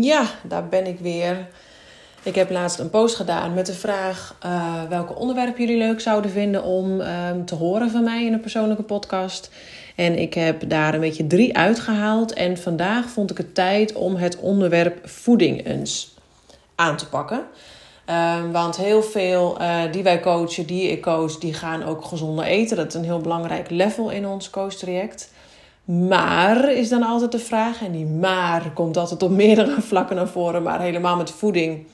Ja, daar ben ik weer. Ik heb laatst een post gedaan met de vraag uh, welke onderwerpen jullie leuk zouden vinden om um, te horen van mij in een persoonlijke podcast. En ik heb daar een beetje drie uitgehaald. En vandaag vond ik het tijd om het onderwerp voeding eens aan te pakken. Um, want heel veel uh, die wij coachen, die ik coach, die gaan ook gezonder eten. Dat is een heel belangrijk level in ons coach-traject. Maar is dan altijd de vraag, en die maar komt altijd op meerdere vlakken naar voren, maar helemaal met voeding.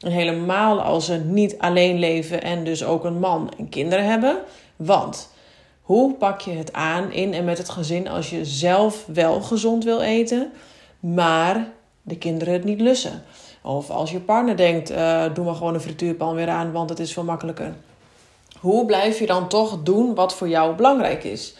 En helemaal als ze niet alleen leven en dus ook een man en kinderen hebben. Want hoe pak je het aan in en met het gezin als je zelf wel gezond wil eten, maar de kinderen het niet lussen? Of als je partner denkt, uh, doe maar gewoon een frituurpan weer aan, want het is veel makkelijker. Hoe blijf je dan toch doen wat voor jou belangrijk is?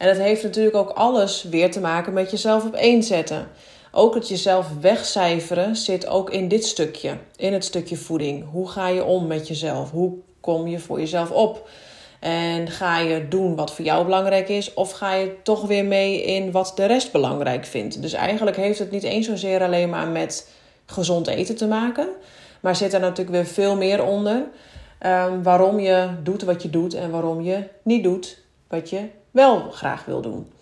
En het heeft natuurlijk ook alles weer te maken met jezelf op één zetten. Ook het jezelf wegcijferen zit ook in dit stukje, in het stukje voeding. Hoe ga je om met jezelf? Hoe kom je voor jezelf op? En ga je doen wat voor jou belangrijk is, of ga je toch weer mee in wat de rest belangrijk vindt? Dus eigenlijk heeft het niet eens zozeer alleen maar met gezond eten te maken, maar zit er natuurlijk weer veel meer onder. Um, waarom je doet wat je doet en waarom je niet doet wat je wel graag wil doen.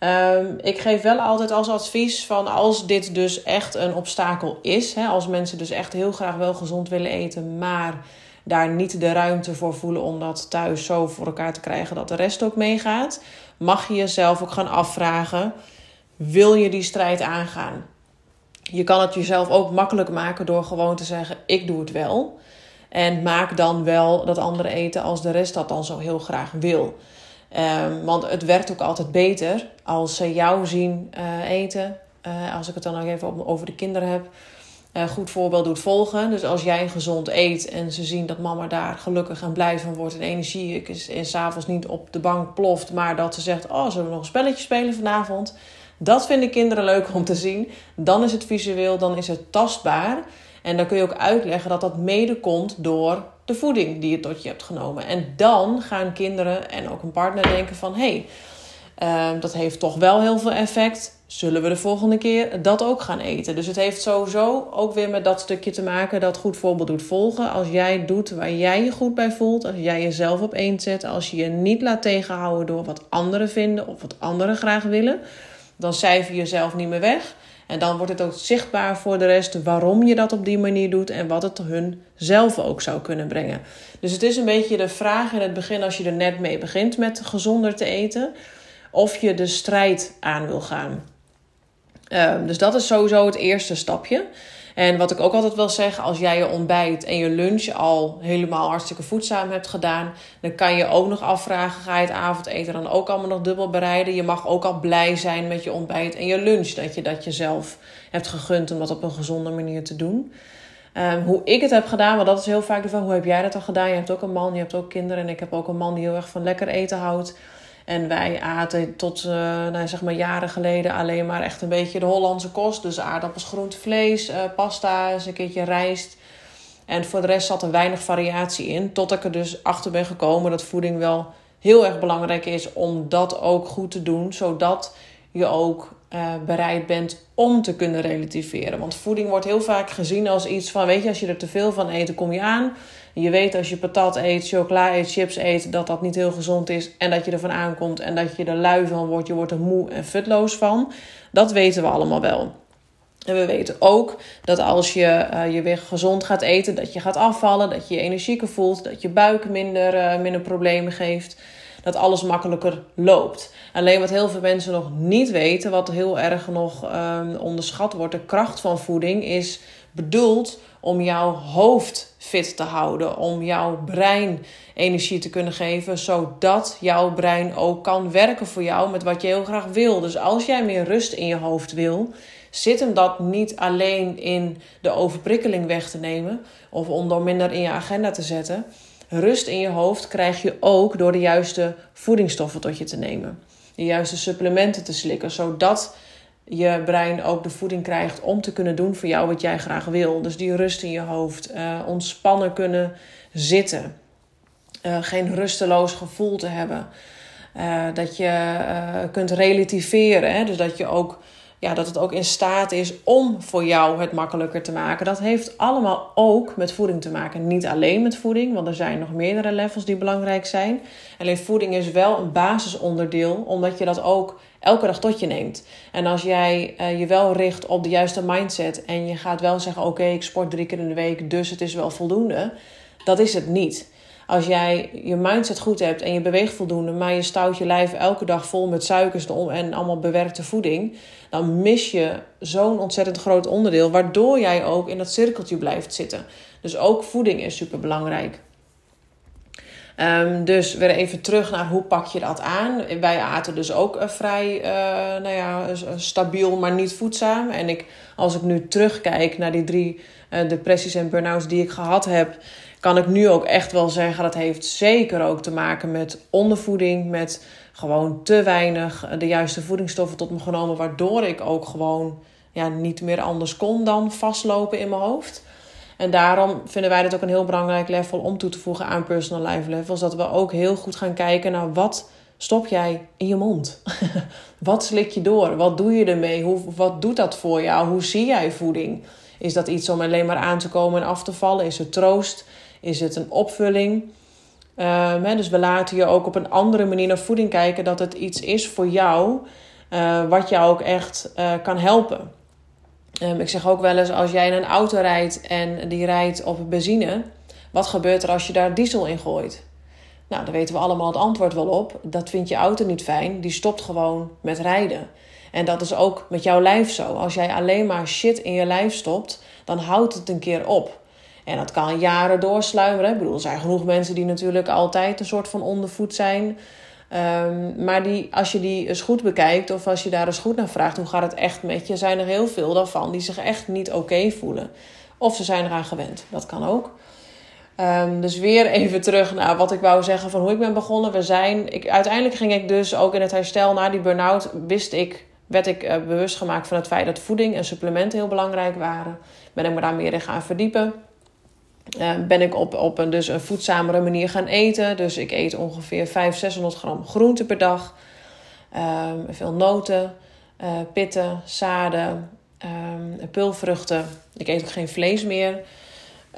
Um, ik geef wel altijd als advies van als dit dus echt een obstakel is, hè, als mensen dus echt heel graag wel gezond willen eten, maar daar niet de ruimte voor voelen om dat thuis zo voor elkaar te krijgen dat de rest ook meegaat, mag je jezelf ook gaan afvragen: wil je die strijd aangaan? Je kan het jezelf ook makkelijk maken door gewoon te zeggen: ik doe het wel. En maak dan wel dat andere eten als de rest dat dan zo heel graag wil. Um, want het werkt ook altijd beter als ze jou zien uh, eten. Uh, als ik het dan nog even over de kinderen heb. Uh, goed voorbeeld doet volgen. Dus als jij gezond eet en ze zien dat mama daar gelukkig en blij van wordt en energie is en s'avonds niet op de bank ploft, maar dat ze zegt: Oh, zullen we nog een spelletje spelen vanavond? Dat vinden kinderen leuk om te zien. Dan is het visueel, dan is het tastbaar. En dan kun je ook uitleggen dat dat mede komt door de voeding die je tot je hebt genomen. En dan gaan kinderen en ook een partner denken van... hé, hey, uh, dat heeft toch wel heel veel effect. Zullen we de volgende keer dat ook gaan eten? Dus het heeft sowieso ook weer met dat stukje te maken... dat goed voorbeeld doet volgen. Als jij doet waar jij je goed bij voelt... als jij jezelf op één zet... als je je niet laat tegenhouden door wat anderen vinden... of wat anderen graag willen... dan cijfer je jezelf niet meer weg... En dan wordt het ook zichtbaar voor de rest waarom je dat op die manier doet en wat het hun zelf ook zou kunnen brengen. Dus het is een beetje de vraag in het begin, als je er net mee begint met gezonder te eten, of je de strijd aan wil gaan. Um, dus dat is sowieso het eerste stapje. En wat ik ook altijd wil zeggen, als jij je ontbijt en je lunch al helemaal hartstikke voedzaam hebt gedaan, dan kan je ook nog afvragen: ga je het avondeten dan ook allemaal nog dubbel bereiden? Je mag ook al blij zijn met je ontbijt en je lunch, dat je dat jezelf hebt gegund om dat op een gezonde manier te doen. Um, hoe ik het heb gedaan, want dat is heel vaak de vraag: hoe heb jij dat al gedaan? Je hebt ook een man, je hebt ook kinderen en ik heb ook een man die heel erg van lekker eten houdt. En wij aten tot uh, nou, zeg maar jaren geleden alleen maar echt een beetje de Hollandse kost. Dus aardappels, groente, vlees, uh, pasta, eens een keertje rijst. En voor de rest zat er weinig variatie in. Tot ik er dus achter ben gekomen dat voeding wel heel erg belangrijk is om dat ook goed te doen. Zodat je ook uh, bereid bent om te kunnen relativeren. Want voeding wordt heel vaak gezien als iets van: weet je, als je er te veel van eet, dan kom je aan. Je weet als je patat eet, chocola eet, chips eet, dat dat niet heel gezond is. En dat je ervan aankomt en dat je er lui van wordt. Je wordt er moe en futloos van. Dat weten we allemaal wel. En we weten ook dat als je uh, je weer gezond gaat eten, dat je gaat afvallen, dat je je energieker voelt, dat je buik minder, uh, minder problemen geeft dat alles makkelijker loopt. Alleen wat heel veel mensen nog niet weten, wat heel erg nog um, onderschat wordt, de kracht van voeding is bedoeld om jouw hoofd fit te houden, om jouw brein energie te kunnen geven, zodat jouw brein ook kan werken voor jou met wat je heel graag wil. Dus als jij meer rust in je hoofd wil, zit hem dat niet alleen in de overprikkeling weg te nemen of om dan minder in je agenda te zetten. Rust in je hoofd krijg je ook door de juiste voedingsstoffen tot je te nemen. De juiste supplementen te slikken, zodat je brein ook de voeding krijgt om te kunnen doen voor jou wat jij graag wil. Dus die rust in je hoofd, uh, ontspannen kunnen zitten, uh, geen rusteloos gevoel te hebben. Uh, dat je kunt relativeren, hè? dus dat je ook ja, dat het ook in staat is om voor jou het makkelijker te maken. Dat heeft allemaal ook met voeding te maken. Niet alleen met voeding, want er zijn nog meerdere levels die belangrijk zijn. Alleen voeding is wel een basisonderdeel, omdat je dat ook elke dag tot je neemt. En als jij uh, je wel richt op de juiste mindset en je gaat wel zeggen: Oké, ik sport drie keer in de week, dus het is wel voldoende. Dat is het niet. Als jij je mindset goed hebt en je beweegt voldoende, maar je stout je lijf elke dag vol met suikers en allemaal bewerkte voeding, dan mis je zo'n ontzettend groot onderdeel, waardoor jij ook in dat cirkeltje blijft zitten. Dus ook voeding is super belangrijk. Um, dus weer even terug naar hoe pak je dat aan. Wij aten dus ook uh, vrij uh, nou ja, stabiel, maar niet voedzaam. En ik, als ik nu terugkijk naar die drie depressies en burn-outs die ik gehad heb, kan ik nu ook echt wel zeggen dat heeft zeker ook te maken met ondervoeding, met gewoon te weinig de juiste voedingsstoffen tot me genomen, waardoor ik ook gewoon ja, niet meer anders kon dan vastlopen in mijn hoofd. En daarom vinden wij het ook een heel belangrijk level om toe te voegen aan personal life levels. Dat we ook heel goed gaan kijken naar wat stop jij in je mond? wat slik je door? Wat doe je ermee? Hoe, wat doet dat voor jou? Hoe zie jij voeding? Is dat iets om alleen maar aan te komen en af te vallen? Is het troost? Is het een opvulling? Um, dus we laten je ook op een andere manier naar voeding kijken. Dat het iets is voor jou uh, wat jou ook echt uh, kan helpen. Um, ik zeg ook wel eens, als jij in een auto rijdt en die rijdt op benzine, wat gebeurt er als je daar diesel in gooit? Nou, daar weten we allemaal het antwoord wel op. Dat vindt je auto niet fijn, die stopt gewoon met rijden. En dat is ook met jouw lijf zo. Als jij alleen maar shit in je lijf stopt, dan houdt het een keer op. En dat kan jaren doorsluimeren. Ik bedoel, er zijn genoeg mensen die natuurlijk altijd een soort van ondervoed zijn. Um, maar die, als je die eens goed bekijkt of als je daar eens goed naar vraagt, hoe gaat het echt met je, zijn er heel veel daarvan die zich echt niet oké voelen. Of ze zijn eraan gewend. Dat kan ook. Um, dus weer even terug naar wat ik wou zeggen van hoe ik ben begonnen. We zijn, ik, uiteindelijk ging ik dus ook in het herstel na die burn-out, wist ik, werd ik uh, bewust gemaakt van het feit dat voeding en supplementen heel belangrijk waren. Ben ik me daar meer in gaan verdiepen. Uh, ben ik op, op een, dus een voedzamere manier gaan eten. Dus ik eet ongeveer 500, 600 gram groente per dag. Um, veel noten, uh, pitten, zaden, um, pulvruchten. Ik eet ook geen vlees meer.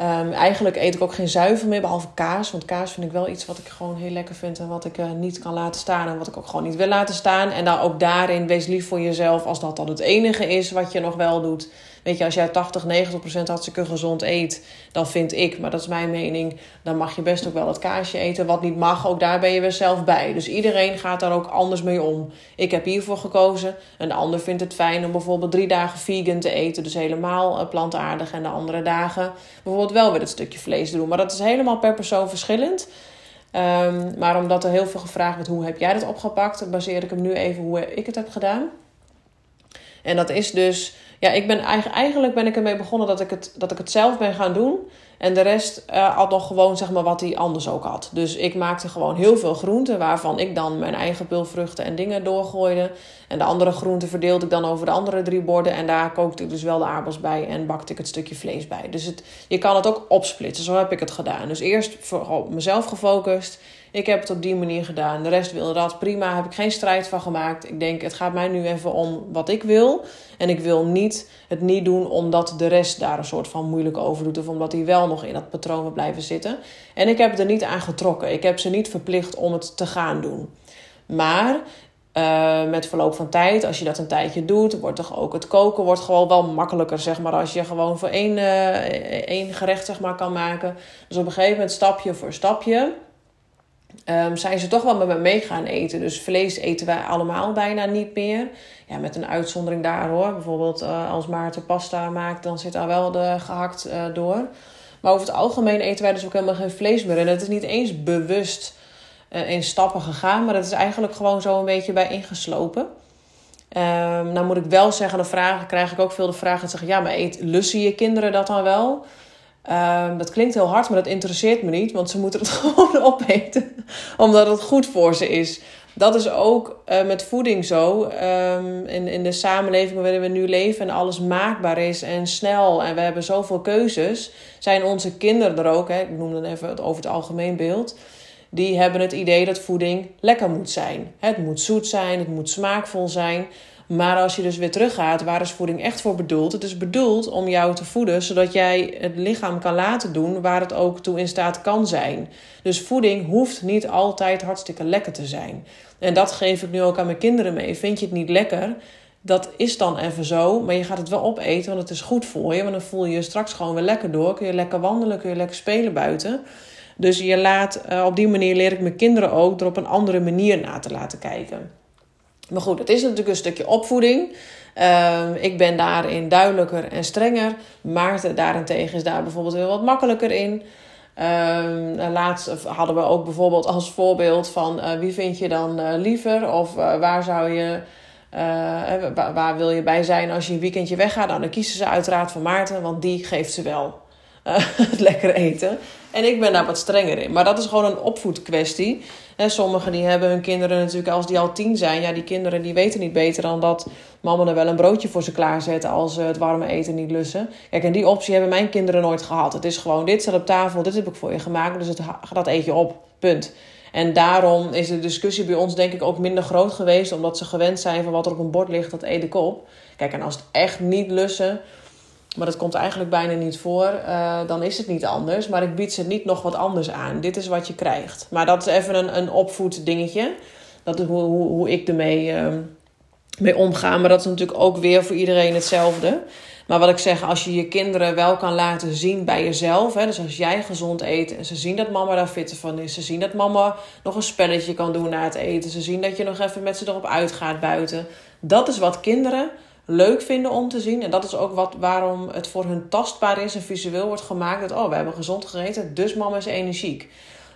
Um, eigenlijk eet ik ook geen zuivel meer, behalve kaas. Want kaas vind ik wel iets wat ik gewoon heel lekker vind en wat ik uh, niet kan laten staan en wat ik ook gewoon niet wil laten staan. En dan ook daarin, wees lief voor jezelf als dat dan het enige is wat je nog wel doet. Weet je, als jij 80, 90 procent hartstikke gezond eet, dan vind ik, maar dat is mijn mening, dan mag je best ook wel het kaasje eten. Wat niet mag, ook daar ben je weer zelf bij. Dus iedereen gaat daar ook anders mee om. Ik heb hiervoor gekozen. Een ander vindt het fijn om bijvoorbeeld drie dagen vegan te eten, dus helemaal eh, plantaardig. En de andere dagen bijvoorbeeld wel weer het stukje vlees te doen. Maar dat is helemaal per persoon verschillend. Um, maar omdat er heel veel gevraagd wordt, hoe heb jij dat opgepakt, baseer ik hem nu even hoe ik het heb gedaan. En dat is dus ja, ik ben eigenlijk ben ik ermee begonnen dat ik het, dat ik het zelf ben gaan doen. En de rest uh, had nog gewoon zeg maar wat hij anders ook had. Dus ik maakte gewoon heel veel groenten waarvan ik dan mijn eigen pulvruchten en dingen doorgooide. En de andere groenten verdeelde ik dan over de andere drie borden. En daar kookte ik dus wel de aardappels bij en bakte ik het stukje vlees bij. Dus het, je kan het ook opsplitsen. Zo heb ik het gedaan. Dus eerst voor mezelf gefocust. Ik heb het op die manier gedaan. De rest wilde dat. Prima, heb ik geen strijd van gemaakt. Ik denk, het gaat mij nu even om wat ik wil. En ik wil niet het niet doen omdat de rest daar een soort van moeilijk over doet. Of omdat hij wel nog in dat patroon wil blijven zitten. En ik heb er niet aan getrokken. Ik heb ze niet verplicht om het te gaan doen. Maar uh, met verloop van tijd, als je dat een tijdje doet, wordt toch ook het koken wordt gewoon wel makkelijker, zeg maar, als je gewoon voor één, uh, één gerecht zeg maar, kan maken. Dus op een gegeven moment, stapje voor stapje, um, zijn ze toch wel met me mee gaan eten. Dus vlees eten wij allemaal bijna niet meer. Ja, met een uitzondering daar hoor. Bijvoorbeeld uh, als Maarten pasta maakt, dan zit daar wel de gehakt uh, door. Maar over het algemeen eten wij dus ook helemaal geen vlees meer. En het is niet eens bewust uh, in stappen gegaan, maar dat is eigenlijk gewoon zo een beetje bij ingeslopen. Um, nou moet ik wel zeggen, de vragen krijg ik ook veel de vragen te zeggen: ja, maar eet, lussen je kinderen dat dan wel? Um, dat klinkt heel hard, maar dat interesseert me niet, want ze moeten het gewoon opeten, omdat het goed voor ze is. Dat is ook uh, met voeding zo. Um, in, in de samenleving waarin we nu leven en alles maakbaar is en snel en we hebben zoveel keuzes, zijn onze kinderen er ook, hè, ik noem dan even over het algemeen beeld, die hebben het idee dat voeding lekker moet zijn. Het moet zoet zijn, het moet smaakvol zijn. Maar als je dus weer teruggaat, waar is voeding echt voor bedoeld? Het is bedoeld om jou te voeden, zodat jij het lichaam kan laten doen waar het ook toe in staat kan zijn. Dus voeding hoeft niet altijd hartstikke lekker te zijn. En dat geef ik nu ook aan mijn kinderen mee. Vind je het niet lekker? Dat is dan even zo, maar je gaat het wel opeten, want het is goed voor je. Want dan voel je je straks gewoon weer lekker door. Kun je lekker wandelen, kun je lekker spelen buiten. Dus je laat, eh, op die manier leer ik mijn kinderen ook er op een andere manier naar te laten kijken. Maar goed, het is natuurlijk een stukje opvoeding. Ehm, ik ben daarin duidelijker en strenger. Maarten daarentegen is daar bijvoorbeeld heel wat makkelijker in. Um, laatst hadden we ook bijvoorbeeld als voorbeeld van uh, wie vind je dan uh, liever? Of uh, waar zou je, waar, wil je bij zijn als je een weekendje weggaat? Nou, dan kiezen ze uiteraard voor Maarten, want die geeft ze wel het lekker eten. En ik ben daar wat strenger in. Maar dat is gewoon een opvoedkwestie. En sommigen die hebben hun kinderen natuurlijk, als die al tien zijn, ja, die kinderen die weten niet beter dan dat mama er wel een broodje voor ze klaarzet als ze het warme eten niet lussen. Kijk, en die optie hebben mijn kinderen nooit gehad. Het is gewoon, dit staat op tafel, dit heb ik voor je gemaakt, dus het, dat eet je op. Punt. En daarom is de discussie bij ons denk ik ook minder groot geweest, omdat ze gewend zijn van wat er op een bord ligt, dat eet ik op. Kijk, en als het echt niet lussen, maar dat komt eigenlijk bijna niet voor, uh, dan is het niet anders. Maar ik bied ze niet nog wat anders aan. Dit is wat je krijgt. Maar dat is even een, een opvoed dingetje. Dat is hoe, hoe, ik ermee uh, mee omga. Maar dat is natuurlijk ook weer voor iedereen hetzelfde. Maar wat ik zeg, als je je kinderen wel kan laten zien bij jezelf. Hè, dus als jij gezond eet en ze zien dat mama daar fitter van is. Ze zien dat mama nog een spelletje kan doen na het eten. Ze zien dat je nog even met ze erop uitgaat buiten. Dat is wat kinderen leuk vinden om te zien. En dat is ook wat, waarom het voor hun tastbaar is en visueel wordt gemaakt. Dat, oh, we hebben gezond gegeten, dus mama is energiek.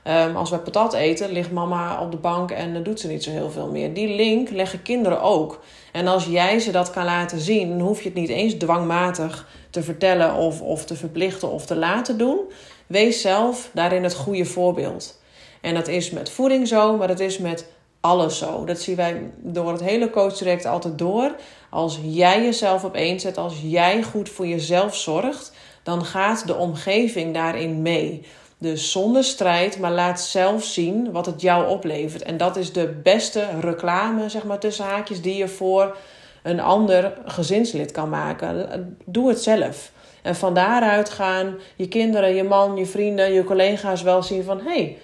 Um, als we patat eten, ligt mama op de bank en dan doet ze niet zo heel veel meer. Die link leggen kinderen ook. En als jij ze dat kan laten zien, hoef je het niet eens dwangmatig te vertellen of, of te verplichten of te laten doen. Wees zelf daarin het goede voorbeeld. En dat is met voeding zo, maar dat is met alles zo. Dat zien wij door het hele coachtraject altijd door. Als jij jezelf op één zet, als jij goed voor jezelf zorgt, dan gaat de omgeving daarin mee. Dus zonder strijd, maar laat zelf zien wat het jou oplevert. En dat is de beste reclame, zeg maar tussen haakjes, die je voor een ander gezinslid kan maken. Doe het zelf. En van daaruit gaan je kinderen, je man, je vrienden, je collega's wel zien van hé. Hey,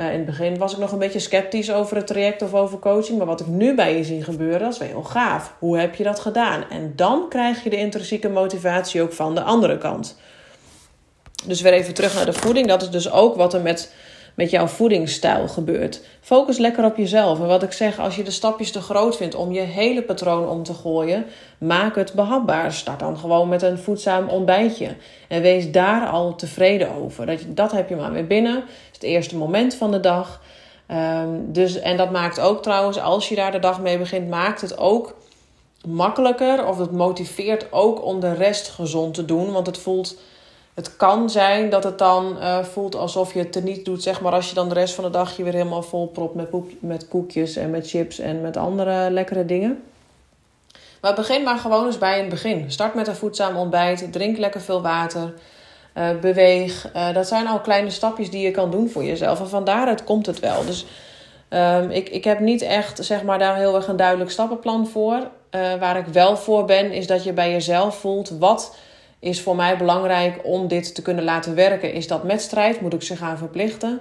uh, in het begin was ik nog een beetje sceptisch over het traject of over coaching. Maar wat ik nu bij je zie gebeuren, dat is wel heel gaaf. Hoe heb je dat gedaan? En dan krijg je de intrinsieke motivatie ook van de andere kant. Dus weer even terug naar de voeding. Dat is dus ook wat er met met jouw voedingsstijl gebeurt. Focus lekker op jezelf. En wat ik zeg, als je de stapjes te groot vindt om je hele patroon om te gooien, maak het behapbaar. Start dan gewoon met een voedzaam ontbijtje. En wees daar al tevreden over. Dat, dat heb je maar weer binnen. Het is het eerste moment van de dag. Um, dus, en dat maakt ook trouwens, als je daar de dag mee begint, maakt het ook makkelijker. Of het motiveert ook om de rest gezond te doen. Want het voelt het kan zijn dat het dan uh, voelt alsof je het niet doet, zeg maar, als je dan de rest van de dag je weer helemaal vol propt met, met koekjes en met chips en met andere lekkere dingen. Maar begin maar gewoon eens bij het begin. Start met een voedzaam ontbijt, drink lekker veel water, uh, beweeg. Uh, dat zijn al kleine stapjes die je kan doen voor jezelf. En van daaruit komt het wel. Dus um, ik, ik heb niet echt, zeg maar, daar heel erg een duidelijk stappenplan voor. waar ik wel voor ben, is dat je bij jezelf voelt wat is voor mij belangrijk om dit te kunnen laten werken. Is dat met strijd? Moet ik ze gaan verplichten?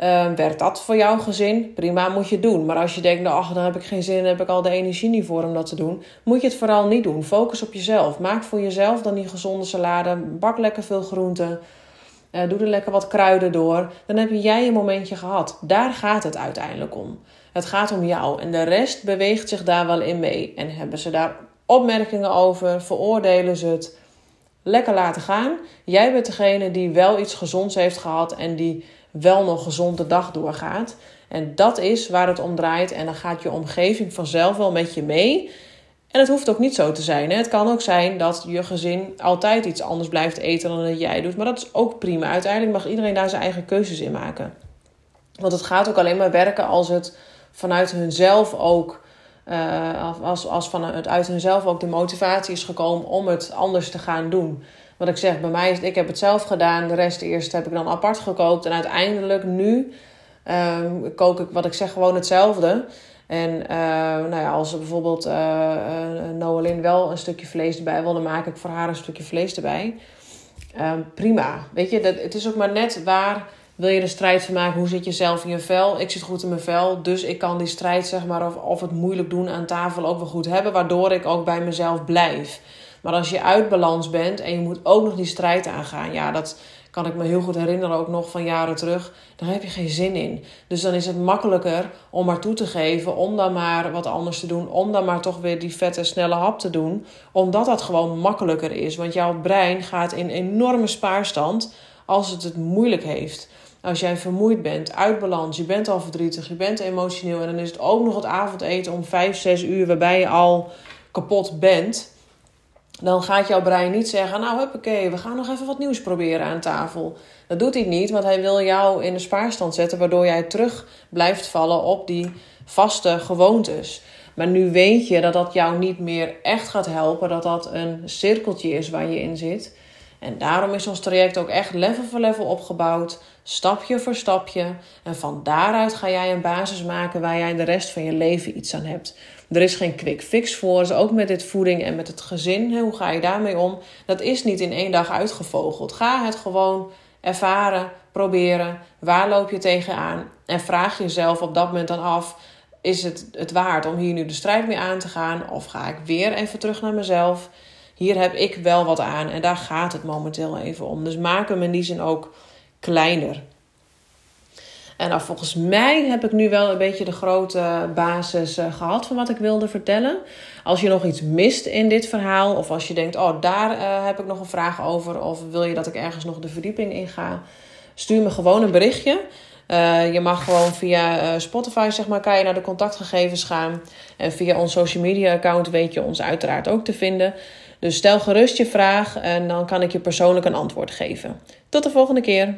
Uh, werkt dat voor jouw gezin? Prima, moet je doen. Maar als je denkt, nou, ach, dan heb ik geen zin, heb ik al de energie niet voor om dat te doen. Moet je het vooral niet doen. Focus op jezelf. Maak voor jezelf dan die gezonde salade. Bak lekker veel groenten. Uh, doe er lekker wat kruiden door. Dan heb jij een momentje gehad. Daar gaat het uiteindelijk om. Het gaat om jou. En de rest beweegt zich daar wel in mee. En hebben ze daar opmerkingen over? Veroordelen ze het? Lekker laten gaan. Jij bent degene die wel iets gezonds heeft gehad en die wel nog gezond de dag doorgaat. En dat is waar het om draait. En dan gaat je omgeving vanzelf wel met je mee. En het hoeft ook niet zo te zijn. Hè? Het kan ook zijn dat je gezin altijd iets anders blijft eten dan dat jij doet. Maar dat is ook prima. Uiteindelijk mag iedereen daar zijn eigen keuzes in maken. Want het gaat ook alleen maar werken als het vanuit hunzelf ook uh, als, als vanuit uit hunzelf ook de motivatie is gekomen om het anders te gaan doen. Wat ik zeg, bij mij is ik heb het zelf gedaan. De rest eerst heb ik dan apart gekookt. En uiteindelijk nu um, kook ik, wat ik zeg, gewoon hetzelfde. En uh, nou ja, als bijvoorbeeld uh, wel een stukje vlees erbij wil, dan maak ik voor haar een stukje vlees erbij. Ehm, prima. Weet je, dat, het is ook maar net waar wil je de strijd van maken. Hoe zit je zelf in je vel? Ik zit goed in mijn vel, dus ik kan die strijd, zeg maar, of, of het moeilijk doen aan tafel ook wel goed hebben, waardoor ik ook bij mezelf blijf. Maar als je uit balans bent en je moet ook nog die strijd aangaan, ja, dat kan ik me heel goed herinneren, ook nog van jaren terug. Daar heb je geen zin in. Dus dan is het makkelijker om maar toe te geven, om dan maar wat anders te doen, om dan maar toch weer die vette, snelle hap te doen, omdat dat gewoon makkelijker is. Want jouw brein gaat in enorme spaarstand als het het moeilijk heeft. Als jij vermoeid bent, uit balans, je bent al verdrietig, je bent emotioneel en dan is het ook nog het avondeten om 5, 6 uur waarbij je al kapot bent dan gaat jouw brein niet zeggen: Nou, oké, we gaan nog even wat nieuws proberen aan tafel. Dat doet hij niet, want hij wil jou in de spaarstand zetten, waardoor jij terug blijft vallen op die vaste gewoontes. Maar nu weet je dat dat jou niet meer echt gaat helpen, dat dat een cirkeltje is waar je in zit. En daarom is ons traject ook echt level voor level opgebouwd, stapje voor stapje. En van daaruit ga jij een basis maken waar jij de rest van je leven iets aan hebt. Er is geen quick fix voor. Dus ook met dit voeding en met het gezin. Hoe ga je daarmee om? Dat is niet in één dag uitgevogeld. Ga het gewoon ervaren, proberen. Waar loop je tegenaan? En vraag jezelf op dat moment dan af: is het het waard om hier nu de strijd mee aan te gaan? Of ga ik weer even terug naar mezelf? Hier heb ik wel wat aan en daar gaat het momenteel even om. Dus maak hem in die zin ook kleiner. En nou, volgens mij heb ik nu wel een beetje de grote basis uh, gehad van wat ik wilde vertellen. Als je nog iets mist in dit verhaal, of als je denkt, oh, daar uh, heb ik nog een vraag over, of wil je dat ik ergens nog de verdieping in ga, stuur me gewoon een berichtje. Uh, je mag gewoon via Spotify, zeg maar, kan je naar de contactgegevens gaan. En via ons social media account weet je ons uiteraard ook te vinden. Dus stel gerust je vraag en dan kan ik je persoonlijk een antwoord geven. Tot de volgende keer.